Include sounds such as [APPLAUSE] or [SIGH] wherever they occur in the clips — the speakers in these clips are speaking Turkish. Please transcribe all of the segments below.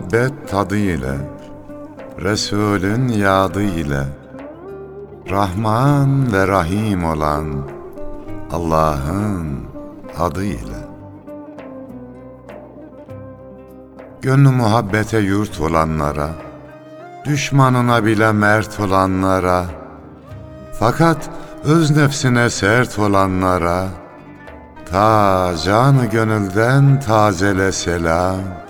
muhabbet tadı ile, Resulün yadı ile, Rahman ve Rahim olan Allah'ın adı ile. Gönlü muhabbete yurt olanlara, düşmanına bile mert olanlara, fakat öz nefsine sert olanlara, ta canı gönülden tazele selam,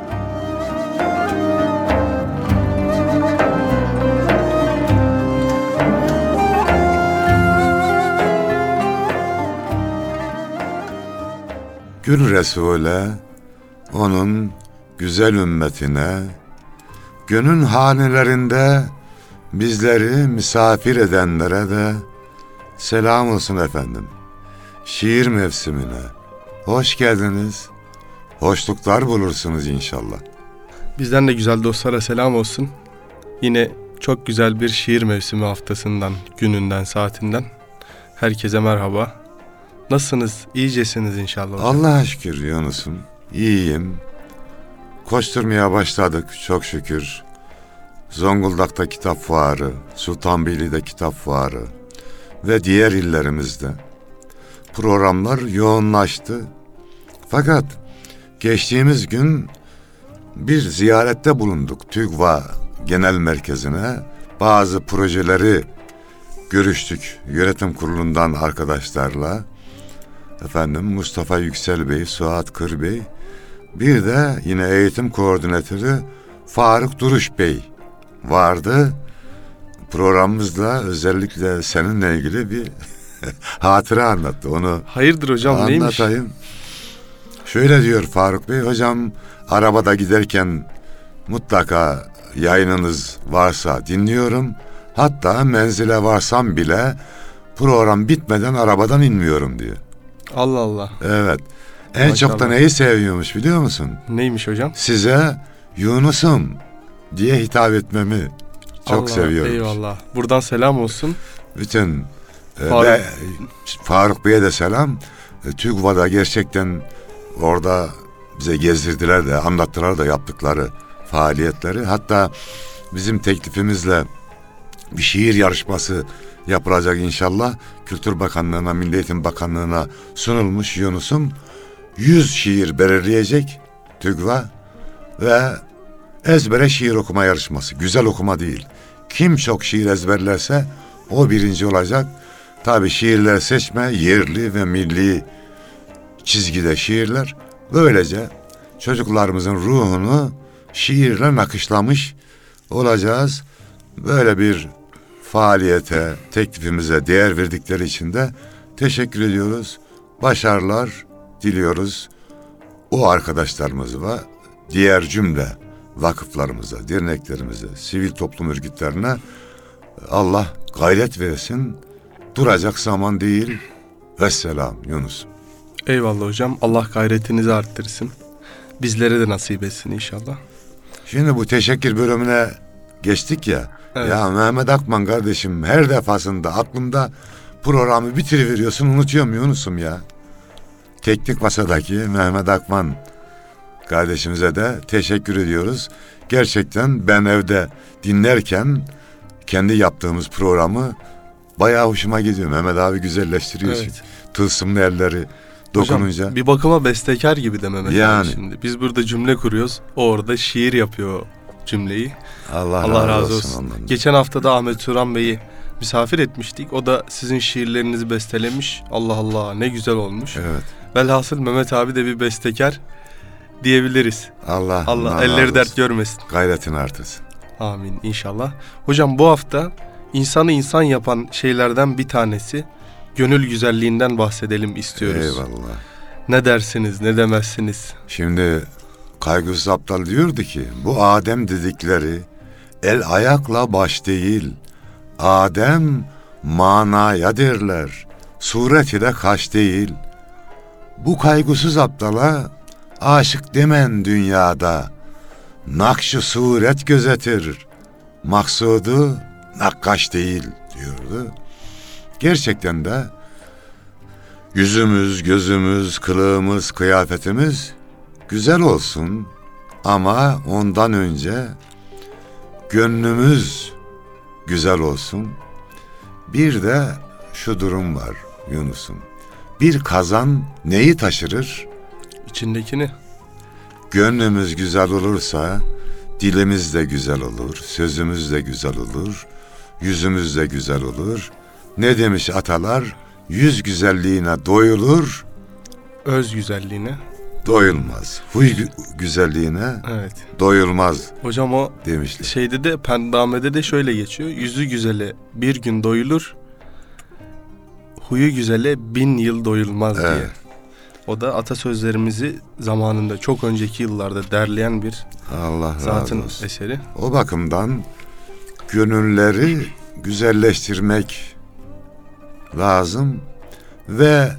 Gül Resul'e, onun güzel ümmetine, günün hanelerinde bizleri misafir edenlere de selam olsun efendim. Şiir mevsimine hoş geldiniz, hoşluklar bulursunuz inşallah. Bizden de güzel dostlara selam olsun. Yine çok güzel bir şiir mevsimi haftasından, gününden, saatinden herkese merhaba. Nasılsınız? İyicesiniz inşallah. hocam. Allah'a şükür Yunus'um. İyiyim. Koşturmaya başladık çok şükür. Zonguldak'ta kitap fuarı, Sultanbeyli'de kitap fuarı ve diğer illerimizde programlar yoğunlaştı. Fakat geçtiğimiz gün bir ziyarette bulunduk TÜGVA Genel Merkezi'ne. Bazı projeleri görüştük yönetim kurulundan arkadaşlarla efendim Mustafa Yüksel Bey, Suat Kır Bey, bir de yine eğitim koordinatörü Faruk Duruş Bey vardı. Programımızda özellikle seninle ilgili bir [LAUGHS] hatıra anlattı. Onu Hayırdır hocam neymiş? anlatayım. Şöyle diyor Faruk Bey, hocam arabada giderken mutlaka yayınınız varsa dinliyorum. Hatta menzile varsam bile program bitmeden arabadan inmiyorum diyor. Allah Allah. Evet. En Maşallah. çok da neyi seviyormuş biliyor musun? Neymiş hocam? Size Yunus'um diye hitap etmemi çok Allah, seviyorum. Eyvallah. Buradan selam olsun. Bütün e, Faruk- ve Faruk Bey'e de selam. E, TÜGVA'da gerçekten orada bize gezdirdiler de anlattılar da yaptıkları faaliyetleri. Hatta bizim teklifimizle bir şiir yarışması yapılacak inşallah. Kültür Bakanlığı'na, Milli Eğitim Bakanlığı'na sunulmuş Yunus'um 100 şiir belirleyecek TÜGVA ve ezbere şiir okuma yarışması. Güzel okuma değil. Kim çok şiir ezberlerse o birinci olacak. Tabi şiirler seçme yerli ve milli çizgide şiirler. Böylece çocuklarımızın ruhunu şiirle nakışlamış olacağız. Böyle bir faaliyete, teklifimize değer verdikleri için de teşekkür ediyoruz. Başarılar diliyoruz. O arkadaşlarımız ve diğer cümle vakıflarımıza, derneklerimize, sivil toplum örgütlerine Allah gayret versin. Duracak zaman değil. Vesselam Yunus. Eyvallah hocam. Allah gayretinizi arttırsın. Bizlere de nasip etsin inşallah. Şimdi bu teşekkür bölümüne geçtik ya. Evet. Ya Mehmet Akman kardeşim her defasında aklımda programı bitiriveriyorsun unutuyorum Yunus'um ya. Teknik masadaki Mehmet Akman kardeşimize de teşekkür ediyoruz. Gerçekten ben evde dinlerken kendi yaptığımız programı bayağı hoşuma gidiyor. Mehmet abi güzelleştiriyorsun. Evet. Tılsımlı elleri dokununca. Hocam, bir bakıma bestekar gibi de Mehmet Yani. abi şimdi. Biz burada cümle kuruyoruz. O orada şiir yapıyor. Cümleyi. Allah, Allah razı olsun. ondan. Geçen hafta da Ahmet Turan Bey'i misafir etmiştik. O da sizin şiirlerinizi bestelemiş. Allah Allah ne güzel olmuş. Evet. Velhasıl Mehmet abi de bir bestekar diyebiliriz. Allah, Allah ondan elleri razı dert olsun. görmesin. Gayretini artırsın. Amin inşallah. Hocam bu hafta insanı insan yapan şeylerden bir tanesi gönül güzelliğinden bahsedelim istiyoruz. Eyvallah. Ne dersiniz, ne demezsiniz? Şimdi Kaygısız Aptal diyordu ki bu Adem dedikleri el ayakla baş değil. Adem manaya derler. Sureti de kaş değil. Bu kaygısız aptala aşık demen dünyada. Nakşı suret gözetir. Maksudu nakkaş değil diyordu. Gerçekten de yüzümüz, gözümüz, kılığımız, kıyafetimiz güzel olsun ama ondan önce gönlümüz güzel olsun. Bir de şu durum var Yunus'um. Bir kazan neyi taşırır? İçindekini. Gönlümüz güzel olursa dilimiz de güzel olur, sözümüz de güzel olur, yüzümüz de güzel olur. Ne demiş atalar? Yüz güzelliğine doyulur, Öz güzelliğine. Doyulmaz. Huy gü- güzelliğine Evet. doyulmaz Hocam o demişler. şeyde de Pendame'de de şöyle geçiyor. Yüzü güzele bir gün doyulur. Huyu güzele bin yıl doyulmaz diye. Evet. O da atasözlerimizi zamanında çok önceki yıllarda derleyen bir Allah razı zatın olsun. eseri. O bakımdan gönülleri güzelleştirmek lazım ve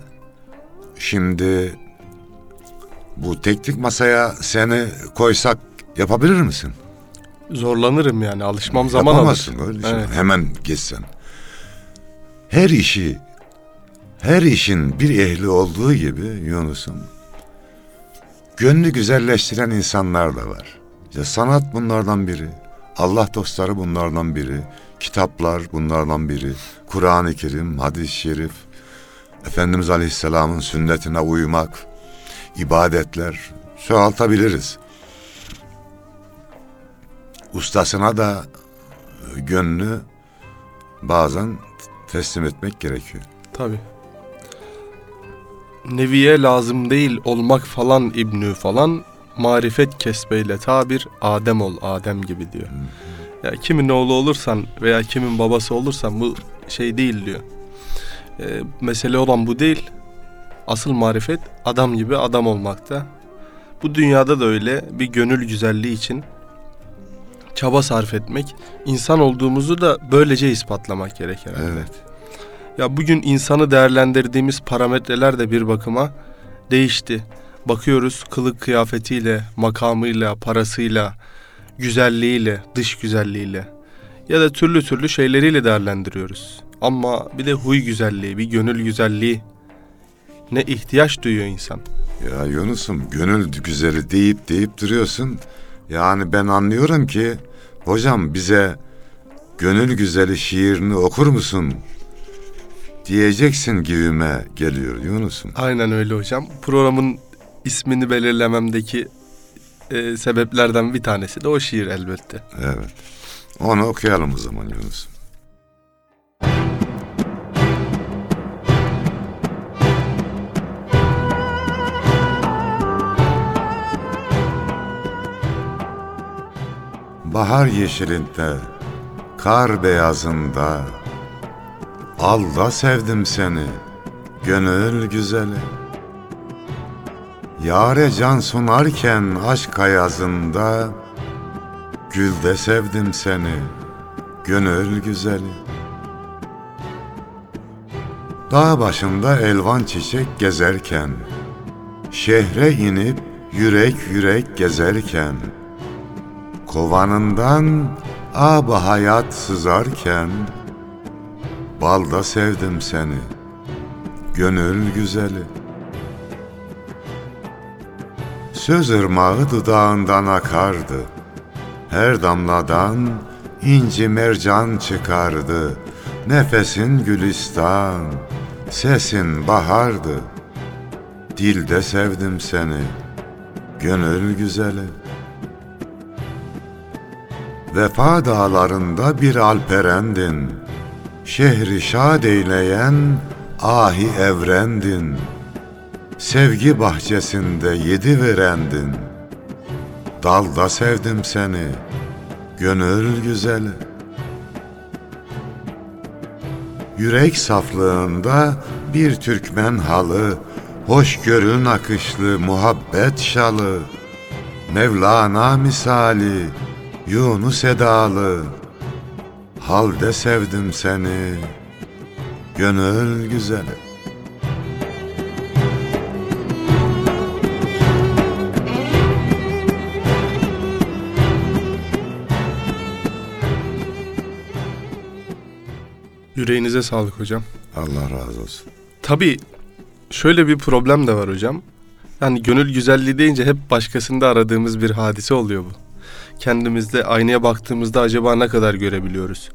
şimdi bu teknik masaya seni koysak yapabilir misin? Zorlanırım yani alışmam zaman alır. Yapamazsın öyle şey. Evet. Hemen geçsen. Her işi, her işin bir ehli olduğu gibi Yunus'um, gönlü güzelleştiren insanlar da var. İşte sanat bunlardan biri, Allah dostları bunlardan biri, kitaplar bunlardan biri, Kur'an-ı Kerim, hadis-i şerif, Efendimiz Aleyhisselam'ın sünnetine uymak, ibadetler çoğaltabiliriz. Ustasına da gönlü bazen teslim etmek gerekiyor. Tabi. Neviye lazım değil olmak falan İbnü falan marifet kesbeyle tabir Adem ol Adem gibi diyor. Ya kimin oğlu olursan veya kimin babası olursan bu şey değil diyor. Ee, mesele olan bu değil. Asıl marifet adam gibi adam olmakta. Bu dünyada da öyle bir gönül güzelliği için çaba sarf etmek, insan olduğumuzu da böylece ispatlamak gerekir. herhalde. Evet. Ya bugün insanı değerlendirdiğimiz parametreler de bir bakıma değişti. Bakıyoruz kılık kıyafetiyle, makamıyla, parasıyla, güzelliğiyle, dış güzelliğiyle ya da türlü türlü şeyleriyle değerlendiriyoruz. Ama bir de huy güzelliği, bir gönül güzelliği ne ihtiyaç duyuyor insan. Ya Yunus'um gönül güzeli deyip deyip duruyorsun. Yani ben anlıyorum ki hocam bize gönül güzeli şiirini okur musun? Diyeceksin gibime geliyor Yunus'um. Aynen öyle hocam. Programın ismini belirlememdeki e, sebeplerden bir tanesi de o şiir elbette. Evet. Onu okuyalım o zaman Yunus'um. Bahar yeşilinde, kar beyazında, al da sevdim seni, gönül güzeli. Yare can sunarken aşk ayazında, Gülde sevdim seni, gönül güzeli. Dağ başında elvan çiçek gezerken, Şehre inip yürek yürek gezerken, Kovanından ab hayat sızarken, Balda sevdim seni, gönül güzeli. Söz ırmağı dudağından akardı, her damladan inci mercan çıkardı. Nefesin gülistan, sesin bahardı. Dilde sevdim seni, gönül güzeli. Vefa dağlarında bir alperendin. Şehri şad eyleyen ahi evrendin. Sevgi bahçesinde yedi verendin. Dalda sevdim seni, gönül güzeli. Yürek saflığında bir Türkmen halı, hoşgörü nakışlı muhabbet şalı. Mevlana misali, Yunus edalı, halde sevdim seni, gönül güzeli. Yüreğinize sağlık hocam. Allah razı olsun. Tabii şöyle bir problem de var hocam. Yani gönül güzelliği deyince hep başkasında aradığımız bir hadise oluyor bu. Kendimizde aynaya baktığımızda acaba ne kadar görebiliyoruz?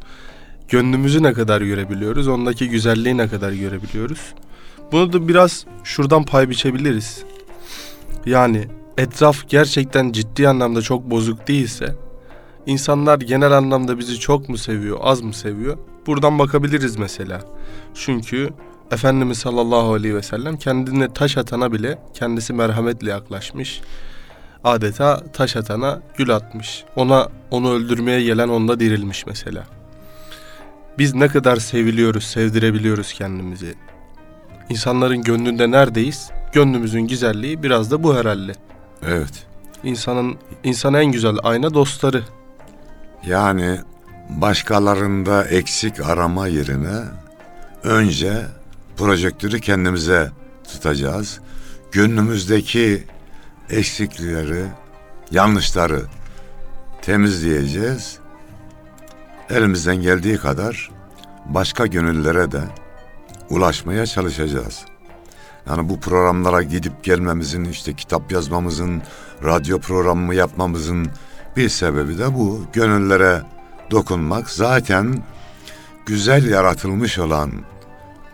Gönlümüzü ne kadar görebiliyoruz? Ondaki güzelliği ne kadar görebiliyoruz? Bunu da biraz şuradan pay biçebiliriz. Yani etraf gerçekten ciddi anlamda çok bozuk değilse, insanlar genel anlamda bizi çok mu seviyor, az mı seviyor? Buradan bakabiliriz mesela. Çünkü Efendimiz sallallahu aleyhi ve sellem kendine taş atana bile kendisi merhametle yaklaşmış. Adeta taş atana gül atmış. Ona onu öldürmeye gelen onda dirilmiş mesela. Biz ne kadar seviliyoruz, sevdirebiliyoruz kendimizi. İnsanların gönlünde neredeyiz? Gönlümüzün güzelliği biraz da bu herhalde. Evet. İnsanın insana en güzel ayna dostları. Yani başkalarında eksik arama yerine önce projektörü kendimize tutacağız. Gönlümüzdeki eksiklikleri, yanlışları temizleyeceğiz. Elimizden geldiği kadar başka gönüllere de ulaşmaya çalışacağız. Yani bu programlara gidip gelmemizin, işte kitap yazmamızın, radyo programı yapmamızın bir sebebi de bu. Gönüllere dokunmak zaten güzel yaratılmış olan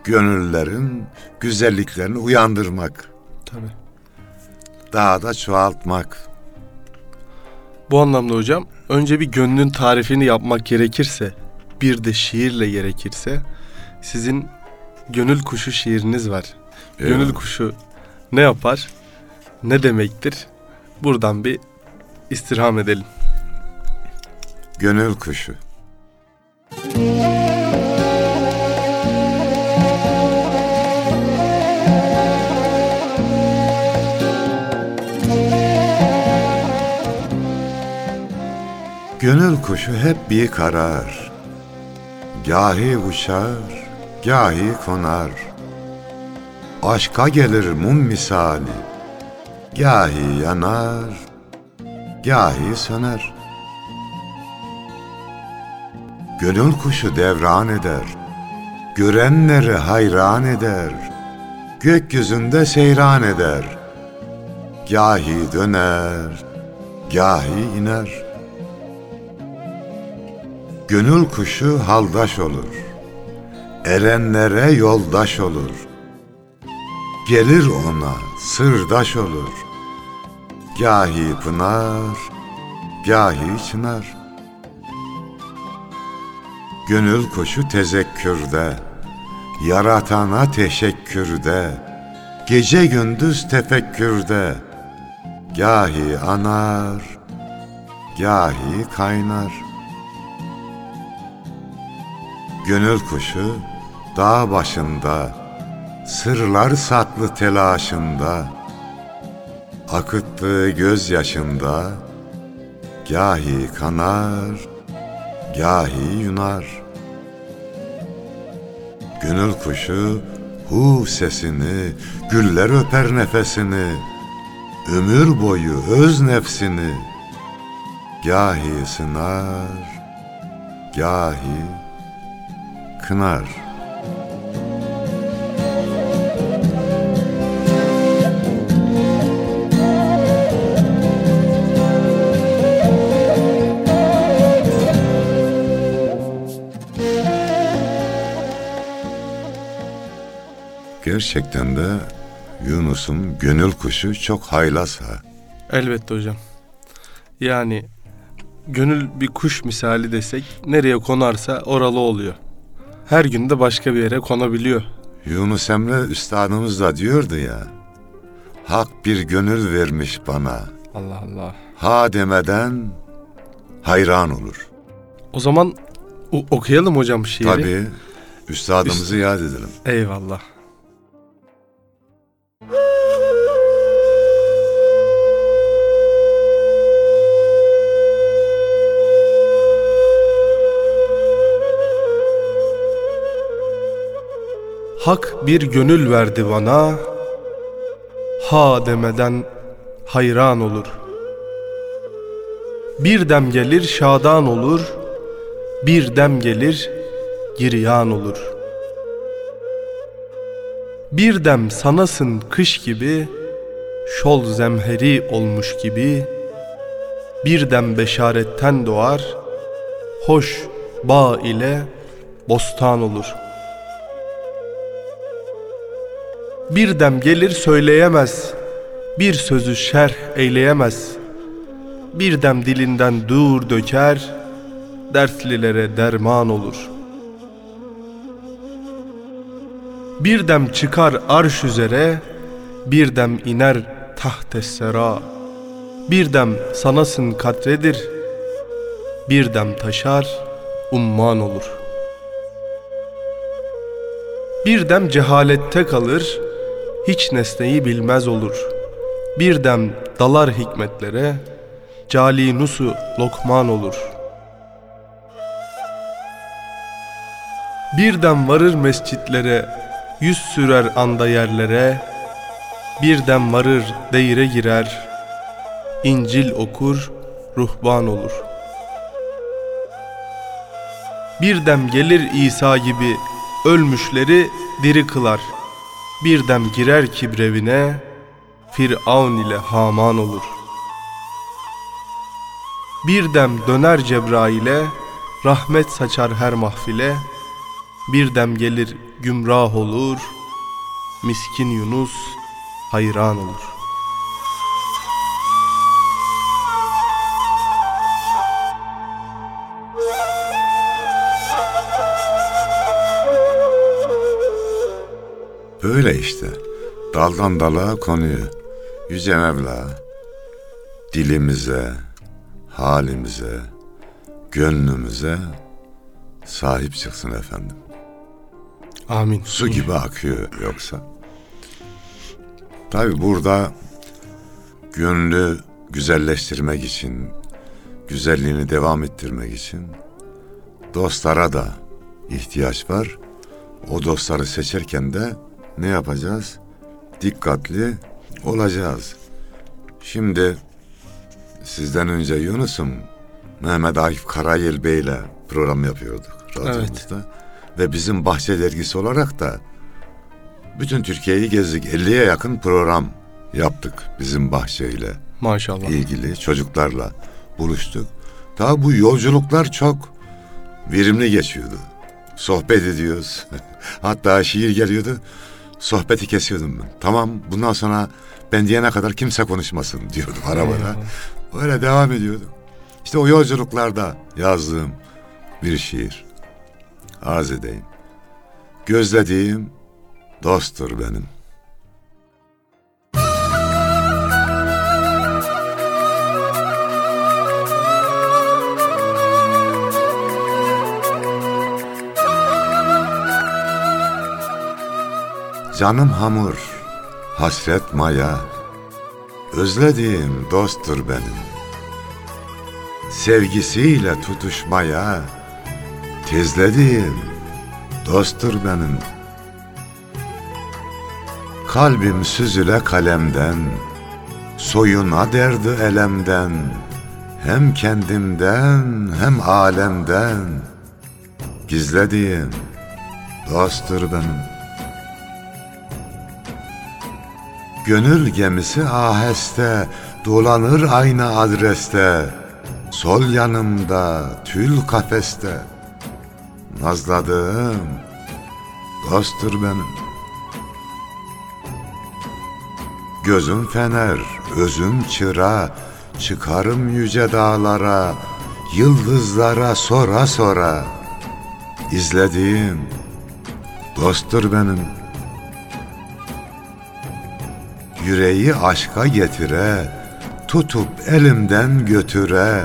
gönüllerin güzelliklerini uyandırmak, Tabii. Daha da çoğaltmak. Bu anlamda hocam önce bir gönlün tarifini yapmak gerekirse bir de şiirle gerekirse sizin gönül kuşu şiiriniz var. Gönül Evet. kuşu ne yapar? Ne demektir? Buradan bir istirham edelim. Gönül kuşu. Gönül kuşu hep bir karar. Gahi uçar, gahi konar. Aşka gelir mum misali. Gahi yanar, gahi söner. Gönül kuşu devran eder. Görenleri hayran eder. Gökyüzünde seyran eder. Gahi döner, gahi iner. Gönül kuşu haldaş olur. Erenlere yoldaş olur. Gelir ona sırdaş olur. Gahi pınar, gahi çınar. Gönül kuşu tezekkürde, yaratana teşekkürde, gece gündüz tefekkürde, gahi anar, gahi kaynar. Gönül kuşu dağ başında, sırlar saklı telaşında, akıttığı gözyaşında, gahi kanar, gahi yunar. Gönül kuşu hu sesini, güller öper nefesini, ömür boyu öz nefsini, gahi sınar, gahi kınar. Gerçekten de Yunus'un gönül kuşu çok haylaz ha. Elbette hocam. Yani gönül bir kuş misali desek nereye konarsa oralı oluyor. Her gün de başka bir yere konabiliyor. Yunus Emre üstadımız da diyordu ya. Hak bir gönül vermiş bana. Allah Allah. Ha demeden hayran olur. O zaman okuyalım hocam şiiri. Tabii üstadımızı yad edelim. Eyvallah. Hak bir gönül verdi bana, ha demeden hayran olur. Bir dem gelir şadan olur, bir dem gelir giryan olur. Bir dem sanasın kış gibi, şol zemheri olmuş gibi, bir dem beşaretten doğar, hoş bağ ile bostan olur. Bir dem gelir söyleyemez, bir sözü şerh eyleyemez, bir dem dilinden dur döker, dertlilere derman olur.'' Bir dem çıkar arş üzere, bir dem iner taht sera. Bir dem sanasın katredir, bir dem taşar umman olur. Bir dem cehalette kalır, hiç nesneyi bilmez olur. Bir dem dalar hikmetlere, cali nusu lokman olur.'' Birden varır mescitlere, yüz sürer anda yerlere, birden varır deyire girer, İncil okur, ruhban olur. Birden gelir İsa gibi ölmüşleri diri kılar, birden girer kibrevine, Firavun ile Haman olur. Birden döner Cebrail'e, rahmet saçar her mahfile, bir dem gelir gümrah olur, miskin Yunus hayran olur. Böyle işte. Daldan dala konuyor. Yüce Mevla dilimize, halimize, gönlümüze sahip çıksın efendim. Amin. Su gibi akıyor yoksa. Tabi burada gönlü güzelleştirmek için, güzelliğini devam ettirmek için dostlara da ihtiyaç var. O dostları seçerken de ne yapacağız? Dikkatli olacağız. Şimdi sizden önce Yunus'um Mehmet Akif Karayel Bey ile program yapıyorduk radyomuzda. Ve bizim Bahçe Dergisi olarak da bütün Türkiye'yi gezdik. 50'ye yakın program yaptık bizim bahçeyle Maşallah. ilgili çocuklarla buluştuk. Daha bu yolculuklar çok verimli geçiyordu. Sohbet ediyoruz. [LAUGHS] Hatta şiir geliyordu. Sohbeti kesiyordum ben. Tamam bundan sonra ben diyene kadar kimse konuşmasın diyordum arabada. Öyle devam ediyorduk. İşte o yolculuklarda yazdığım bir şiir. Arz edeyim. Gözlediğim dosttur benim. Canım hamur, hasret maya, özlediğim dosttur benim. Sevgisiyle tutuşmaya, tezlediğim dosttur benim. Kalbim süzüle kalemden, soyuna derdi elemden, hem kendimden hem alemden, gizlediğim dosttur benim. Gönül gemisi aheste dolanır aynı adreste. Sol yanımda tül kafeste. Nazladığım dosttur benim. Gözüm fener, özüm çıra, çıkarım yüce dağlara. Yıldızlara sora sora izlediğim dosttur benim. Yüreği aşka getire, tutup elimden götüre,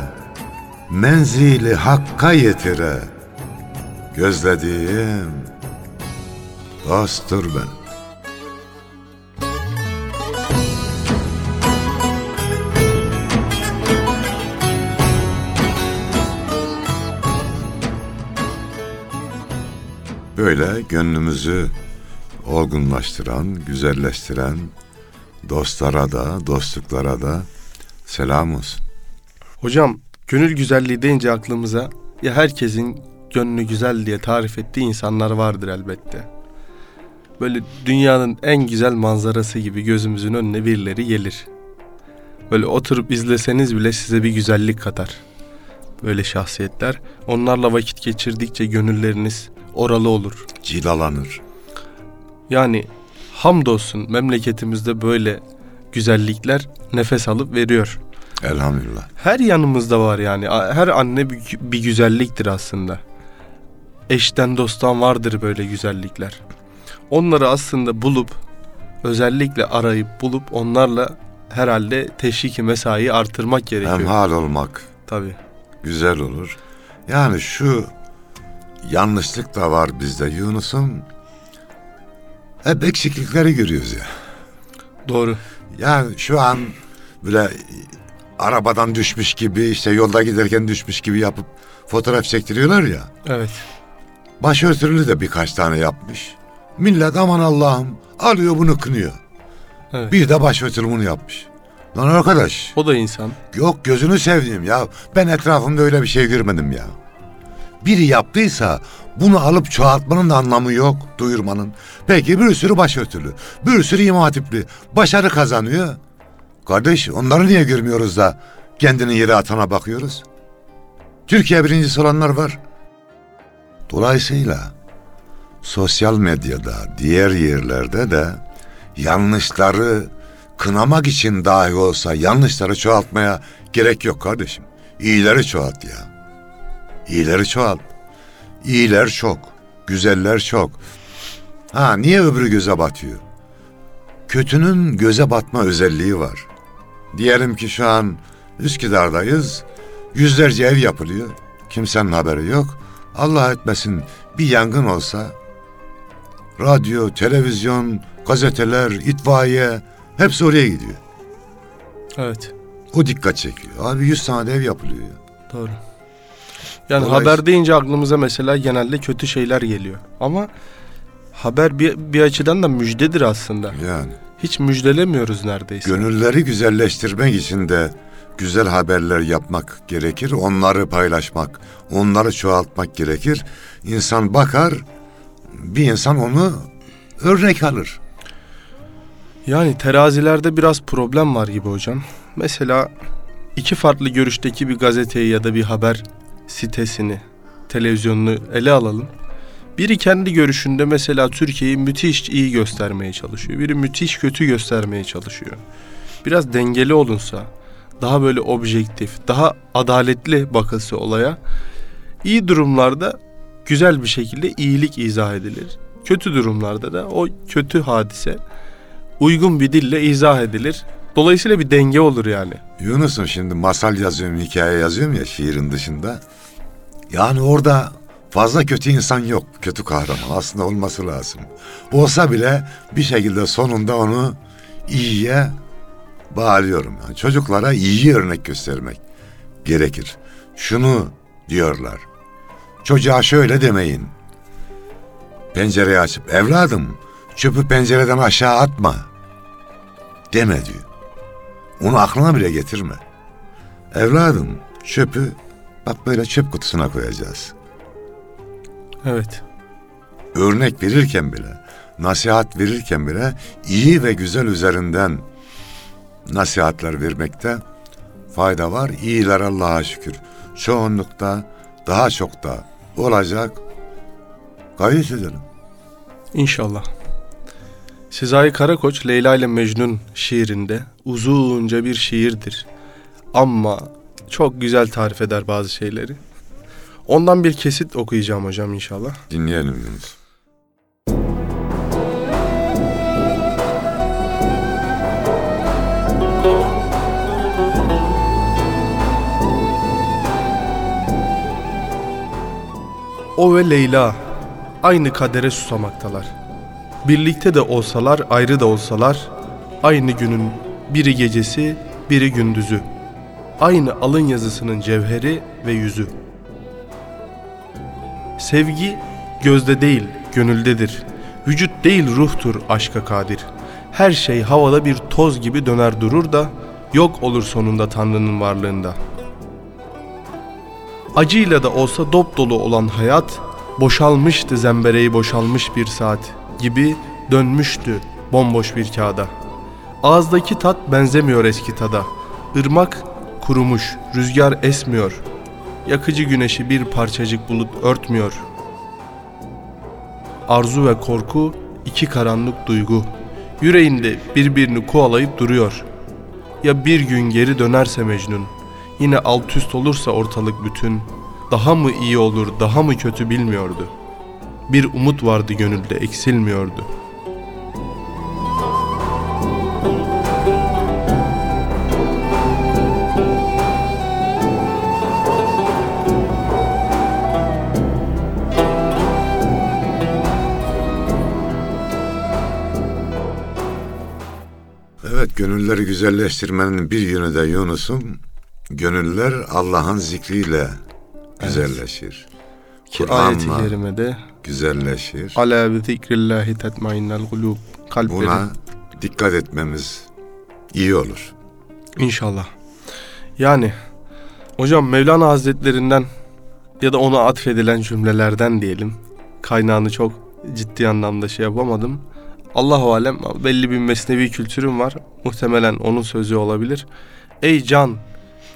menzili hakka yetire. Gözlediğim dosttur benim. Böyle gönlümüzü olgunlaştıran, güzelleştiren dostlara da, dostluklara da selam olsun. Hocam gönül güzelliği deyince aklımıza ya herkesin gönlü güzel diye tarif ettiği insanlar vardır elbette. Böyle dünyanın en güzel manzarası gibi gözümüzün önüne birileri gelir. Böyle oturup izleseniz bile size bir güzellik katar. Böyle şahsiyetler. Onlarla vakit geçirdikçe gönülleriniz oralı olur. Cilalanır. Yani hamdolsun memleketimizde böyle güzellikler nefes alıp veriyor. Elhamdülillah. Her yanımızda var yani. Her anne bir, bir güzelliktir aslında. Eşten dosttan vardır böyle güzellikler. Onları aslında bulup özellikle arayıp bulup onlarla herhalde teşviki mesai artırmak gerekiyor. Hemhal olmak Tabii. güzel olur. Yani şu yanlışlık da var bizde Yunus'um. Hep eksiklikleri görüyoruz ya. Doğru. Yani şu an böyle arabadan düşmüş gibi işte yolda giderken düşmüş gibi yapıp fotoğraf çektiriyorlar ya. Evet. Başörtülü de birkaç tane yapmış. Millet aman Allah'ım alıyor bunu kınıyor. Evet. Bir de başörtülü bunu yapmış. Lan arkadaş O da insan. yok gözünü sevdiğim ya ben etrafımda öyle bir şey görmedim ya. Biri yaptıysa bunu alıp çoğaltmanın da anlamı yok duyurmanın. Peki bir sürü başörtülü, bir sürü imam hatipli başarı kazanıyor. Kardeş onları niye görmüyoruz da kendini yere atana bakıyoruz? Türkiye birincisi olanlar var. Dolayısıyla sosyal medyada, diğer yerlerde de yanlışları kınamak için dahi olsa yanlışları çoğaltmaya gerek yok kardeşim. İyileri çoğalt ya. İyileri çoğalt. İyiler çok, güzeller çok. Ha niye öbürü göze batıyor? Kötünün göze batma özelliği var. Diyelim ki şu an Üsküdar'dayız. Yüzlerce ev yapılıyor. Kimsenin haberi yok. Allah etmesin bir yangın olsa radyo, televizyon, gazeteler, itfaiye hepsi oraya gidiyor. Evet. O dikkat çekiyor. Abi 100 tane ev yapılıyor. ya. Doğru. Yani haber deyince aklımıza mesela genelde kötü şeyler geliyor. Ama haber bir, bir açıdan da müjdedir aslında. Yani Hiç müjdelemiyoruz neredeyse. gönülleri güzelleştirmek için de güzel haberler yapmak gerekir. Onları paylaşmak, onları çoğaltmak gerekir. İnsan bakar, bir insan onu örnek alır. Yani terazilerde biraz problem var gibi hocam. Mesela iki farklı görüşteki bir gazeteyi ya da bir haber sitesini, televizyonunu ele alalım. Biri kendi görüşünde mesela Türkiye'yi müthiş iyi göstermeye çalışıyor. Biri müthiş kötü göstermeye çalışıyor. Biraz dengeli olunsa, daha böyle objektif, daha adaletli bakılsa olaya, iyi durumlarda güzel bir şekilde iyilik izah edilir. Kötü durumlarda da o kötü hadise uygun bir dille izah edilir. Dolayısıyla bir denge olur yani. Yunus'um şimdi masal yazıyorum, hikaye yazıyorum ya şiirin dışında. Yani orada fazla kötü insan yok, kötü kahraman. Aslında olması lazım. Olsa bile bir şekilde sonunda onu iyiye bağlıyorum. Yani çocuklara iyi örnek göstermek gerekir. Şunu diyorlar. Çocuğa şöyle demeyin. Pencereyi açıp evladım çöpü pencereden aşağı atma. Deme diyor. Onu aklına bile getirme. Evladım çöpü bak böyle çöp kutusuna koyacağız. Evet. Örnek verirken bile, nasihat verirken bile iyi ve güzel üzerinden nasihatler vermekte fayda var. İyiler Allah'a şükür. Çoğunlukta daha çok da olacak. Gayet edelim. İnşallah. Sezai Karakoç Leyla ile Mecnun şiirinde uzunca bir şiirdir. Ama çok güzel tarif eder bazı şeyleri. Ondan bir kesit okuyacağım hocam inşallah. Dinleyelim Yunus. O ve Leyla aynı kadere susamaktalar. Birlikte de olsalar, ayrı da olsalar, aynı günün biri gecesi, biri gündüzü. Aynı alın yazısının cevheri ve yüzü. Sevgi gözde değil, gönüldedir. Vücut değil ruhtur aşka kadir. Her şey havada bir toz gibi döner durur da yok olur sonunda Tanrı'nın varlığında. Acıyla da olsa dop dolu olan hayat boşalmıştı zembereği boşalmış bir saat gibi dönmüştü bomboş bir kağıda. Ağızdaki tat benzemiyor eski tada. Irmak kurumuş, rüzgar esmiyor. Yakıcı güneşi bir parçacık bulut örtmüyor. Arzu ve korku iki karanlık duygu. Yüreğinde birbirini kovalayıp duruyor. Ya bir gün geri dönerse Mecnun, yine alt üst olursa ortalık bütün, daha mı iyi olur, daha mı kötü bilmiyordu. Bir umut vardı gönülde eksilmiyordu. Gönülleri güzelleştirmenin bir yönü de Yunus'um. Gönüller Allah'ın zikriyle güzelleşir. Ki ayeti kerimede güzelleşir. Ala bi zikrillahi tetmainnel kulub kalplerin Buna dikkat etmemiz iyi olur. İnşallah. Yani hocam Mevlana Hazretlerinden ya da ona atfedilen cümlelerden diyelim. Kaynağını çok ciddi anlamda şey yapamadım. Allahu alem belli bir mesnevi kültürüm var. Muhtemelen onun sözü olabilir. Ey can,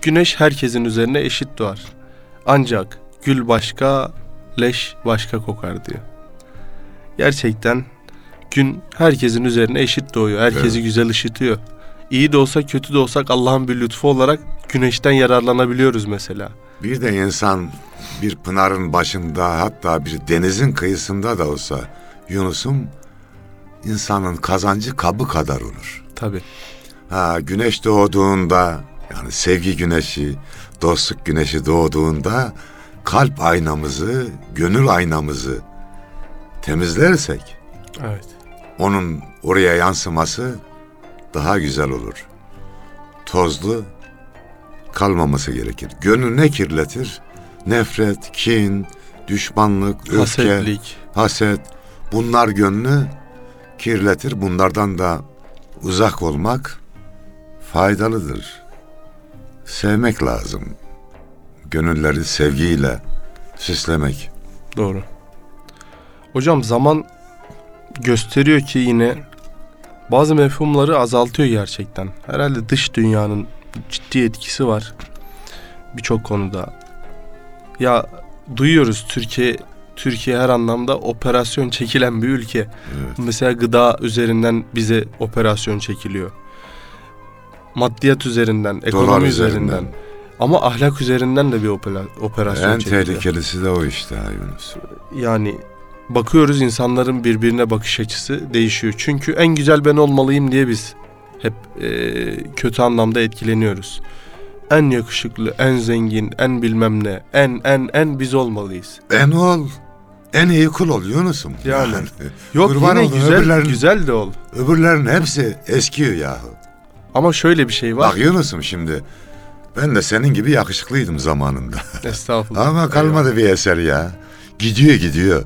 güneş herkesin üzerine eşit doğar. Ancak gül başka, leş başka kokar diyor. Gerçekten gün herkesin üzerine eşit doğuyor. Herkesi Evet. güzel ışıtıyor. İyi de olsa kötü de olsak Allah'ın bir lütfu olarak güneşten yararlanabiliyoruz mesela. Bir de insan bir pınarın başında hatta bir denizin kıyısında da olsa Yunus'um insanın kazancı kabı kadar olur. Tabi. Ha güneş doğduğunda yani sevgi güneşi, dostluk güneşi doğduğunda kalp aynamızı, gönül aynamızı temizlersek Evet. onun oraya yansıması daha güzel olur. Tozlu kalmaması gerekir. Gönül ne kirletir? Nefret, kin, düşmanlık, öfke, Hasetlik. haset. Bunlar gönlü kirletir. Bunlardan da uzak olmak faydalıdır. Sevmek lazım. Gönülleri sevgiyle süslemek. Doğru. Hocam zaman gösteriyor ki yine bazı mefhumları azaltıyor gerçekten. Herhalde dış dünyanın ciddi etkisi var birçok konuda. Ya duyuyoruz Türkiye Türkiye her anlamda operasyon çekilen bir ülke. Evet. Mesela gıda üzerinden bize operasyon çekiliyor. Maddiyat üzerinden, ekonomi Dolar üzerinden. üzerinden. Ama ahlak üzerinden de bir opera- operasyon En çekiliyor. tehlikelisi de o işte Yunus. Yani bakıyoruz insanların birbirine bakış açısı değişiyor. Çünkü en güzel ben olmalıyım diye biz hep e, kötü anlamda etkileniyoruz. En yakışıklı, en zengin, en bilmem ne, en en en biz olmalıyız. En ol. En iyi kul ol Yunus'um. Yani. Yok Kurban yine güzel öbürlerin- güzel de ol. Öbürlerin hepsi eskiyor yahu. Ama şöyle bir şey var. Bak Yunus'um şimdi ben de senin gibi yakışıklıydım zamanında. [LAUGHS] Estağfurullah. Ama kalmadı bir eser ya. Gidiyor gidiyor.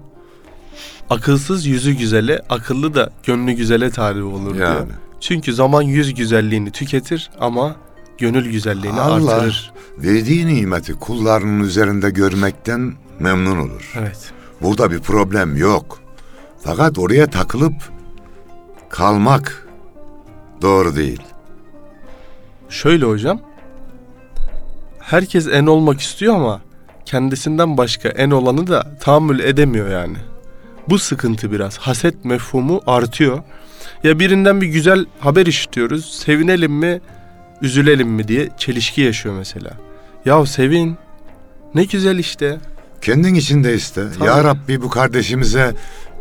Akılsız yüzü güzele, akıllı da gönlü güzele talip olur diyor. Yani. Çünkü zaman yüz güzelliğini tüketir ama gönül güzelliğini Allah. artırır. Verdiği nimeti kullarının üzerinde görmekten memnun olur. Evet. Burada bir problem yok. Fakat oraya takılıp kalmak doğru değil. Şöyle hocam. Herkes en olmak istiyor ama kendisinden başka en olanı da tahammül edemiyor yani. Bu sıkıntı biraz. Haset mefhumu artıyor. Ya birinden bir güzel haber işitiyoruz. Sevinelim mi, üzülelim mi diye çelişki yaşıyor mesela. Ya sevin. Ne güzel işte. Kendin için de iste. Tabii. Ya Rabbi bu kardeşimize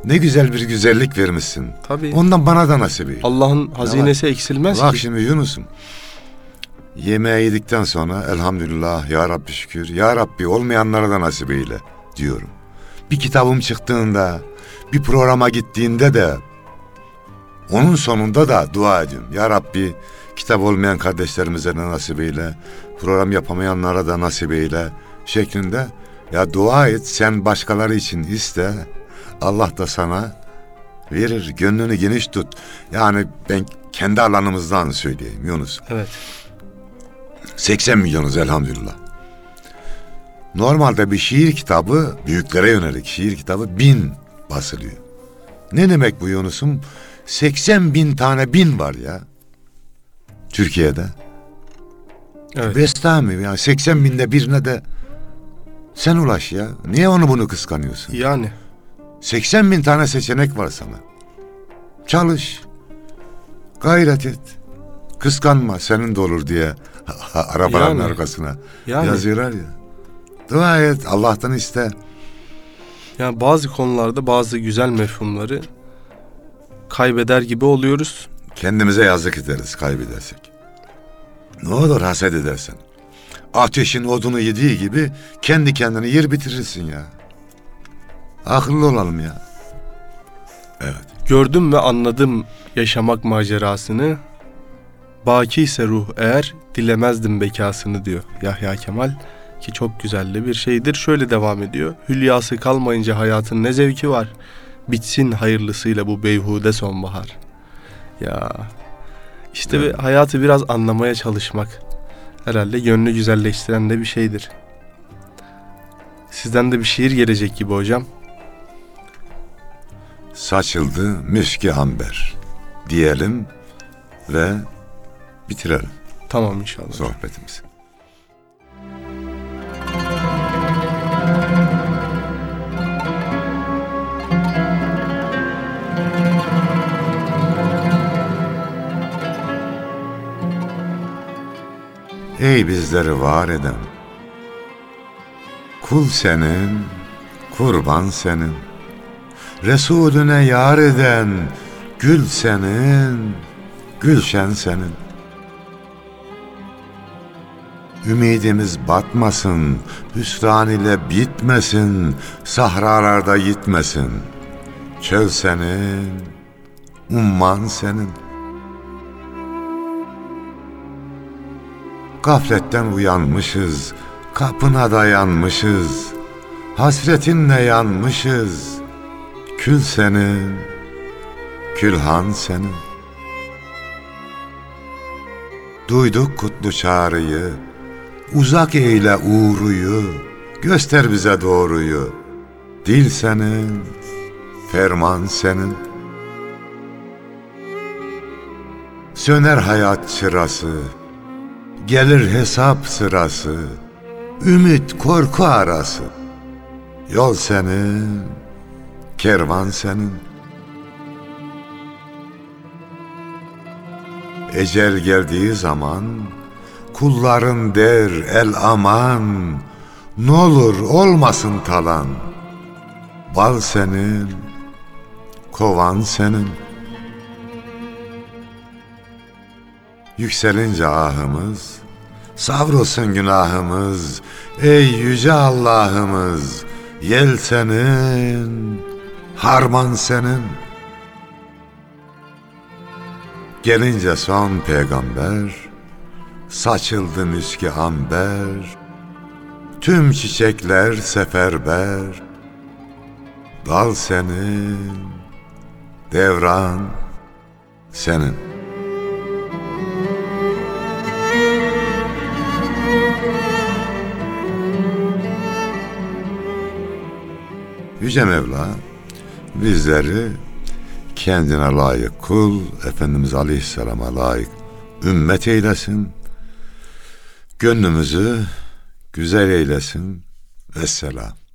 ne güzel bir güzellik vermişsin. Tabii. Ondan bana da nasip eyle. Allah'ın hazinesi eksilmez Bak ki. şimdi Yunus'um. Yemeği yedikten sonra elhamdülillah ya Rabbi şükür. Ya Rabbi olmayanlara da nasip eyle diyorum. Bir kitabım çıktığında, bir programa gittiğinde de onun sonunda da dua ediyorum. Ya Rabbi kitap olmayan kardeşlerimize de nasip eyle. Program yapamayanlara da nasip eyle şeklinde. Ya dua et sen başkaları için iste. Allah da sana verir. Gönlünü geniş tut. Yani ben kendi alanımızdan söyleyeyim Yunus. Evet. 80 milyonuz elhamdülillah. Normalde bir şiir kitabı büyüklere yönelik şiir kitabı bin basılıyor. Ne demek bu Yunus'um? 80 bin tane bin var ya. Türkiye'de. Evet. Bestami yani 80 binde birine de sen ulaş ya. Niye onu bunu kıskanıyorsun? Yani 80 bin tane seçenek var sana. Çalış. Gayret et. Kıskanma senin de olur diye [LAUGHS] arabanın Yani. arkasına yani yazıyorlar ya. Dua et Allah'tan iste. yani bazı konularda bazı güzel mefhumları kaybeder gibi oluyoruz. Kendimize yazık ederiz kaybedersek. Ne olur haset edersen. Ateşin odunu yediği gibi kendi kendini yer bitirirsin ya. Akıllı olalım ya. Evet. Gördüm ve anladım yaşamak macerasını. Baki ise ruh eğer dilemezdim bekasını diyor Yahya Kemal. Ki çok güzel de bir şeydir. Şöyle devam ediyor. Hülyası kalmayınca hayatın ne zevki var. Bitsin hayırlısıyla bu beyhude sonbahar. Ya işte Evet. ve hayatı biraz anlamaya çalışmak herhalde gönlü güzelleştiren de bir şeydir. Sizden de bir şiir gelecek gibi hocam. Saçıldı müski amber diyelim ve bitirelim Tamam inşallah. sohbetimizi. Ey bizleri var eden, kul senin, kurban senin, Resulüne yar eden, gül senin, gülşen senin. Ümidimiz batmasın, hüsran ile bitmesin, sahralarda yitmesin. Çöl senin, umman senin. Gafletten uyanmışız, kapına dayanmışız. Hasretinle yanmışız. Kül senin, külhan senin. Duyduk kutlu çağrıyı, uzak eyle uğruyu, göster bize doğruyu. Dil senin, ferman senin. Söner hayat çırası, gelir hesap sırası, ümit korku arası. Yol senin, kervan senin. Ecel geldiği zaman kulların der el aman ne olur olmasın talan. Bal senin, kovan senin. Yükselince ahımız, savrulsun günahımız, ey yüce Allah'ımız, yel senin, harman senin. Gelince son peygamber, saçıldı müski amber, tüm çiçekler seferber, dal senin, devran senin. Yüce Mevla bizleri kendine layık kul, Efendimiz Aleyhisselam'a layık ümmet eylesin. Gönlümüzü güzel eylesin. Vesselam.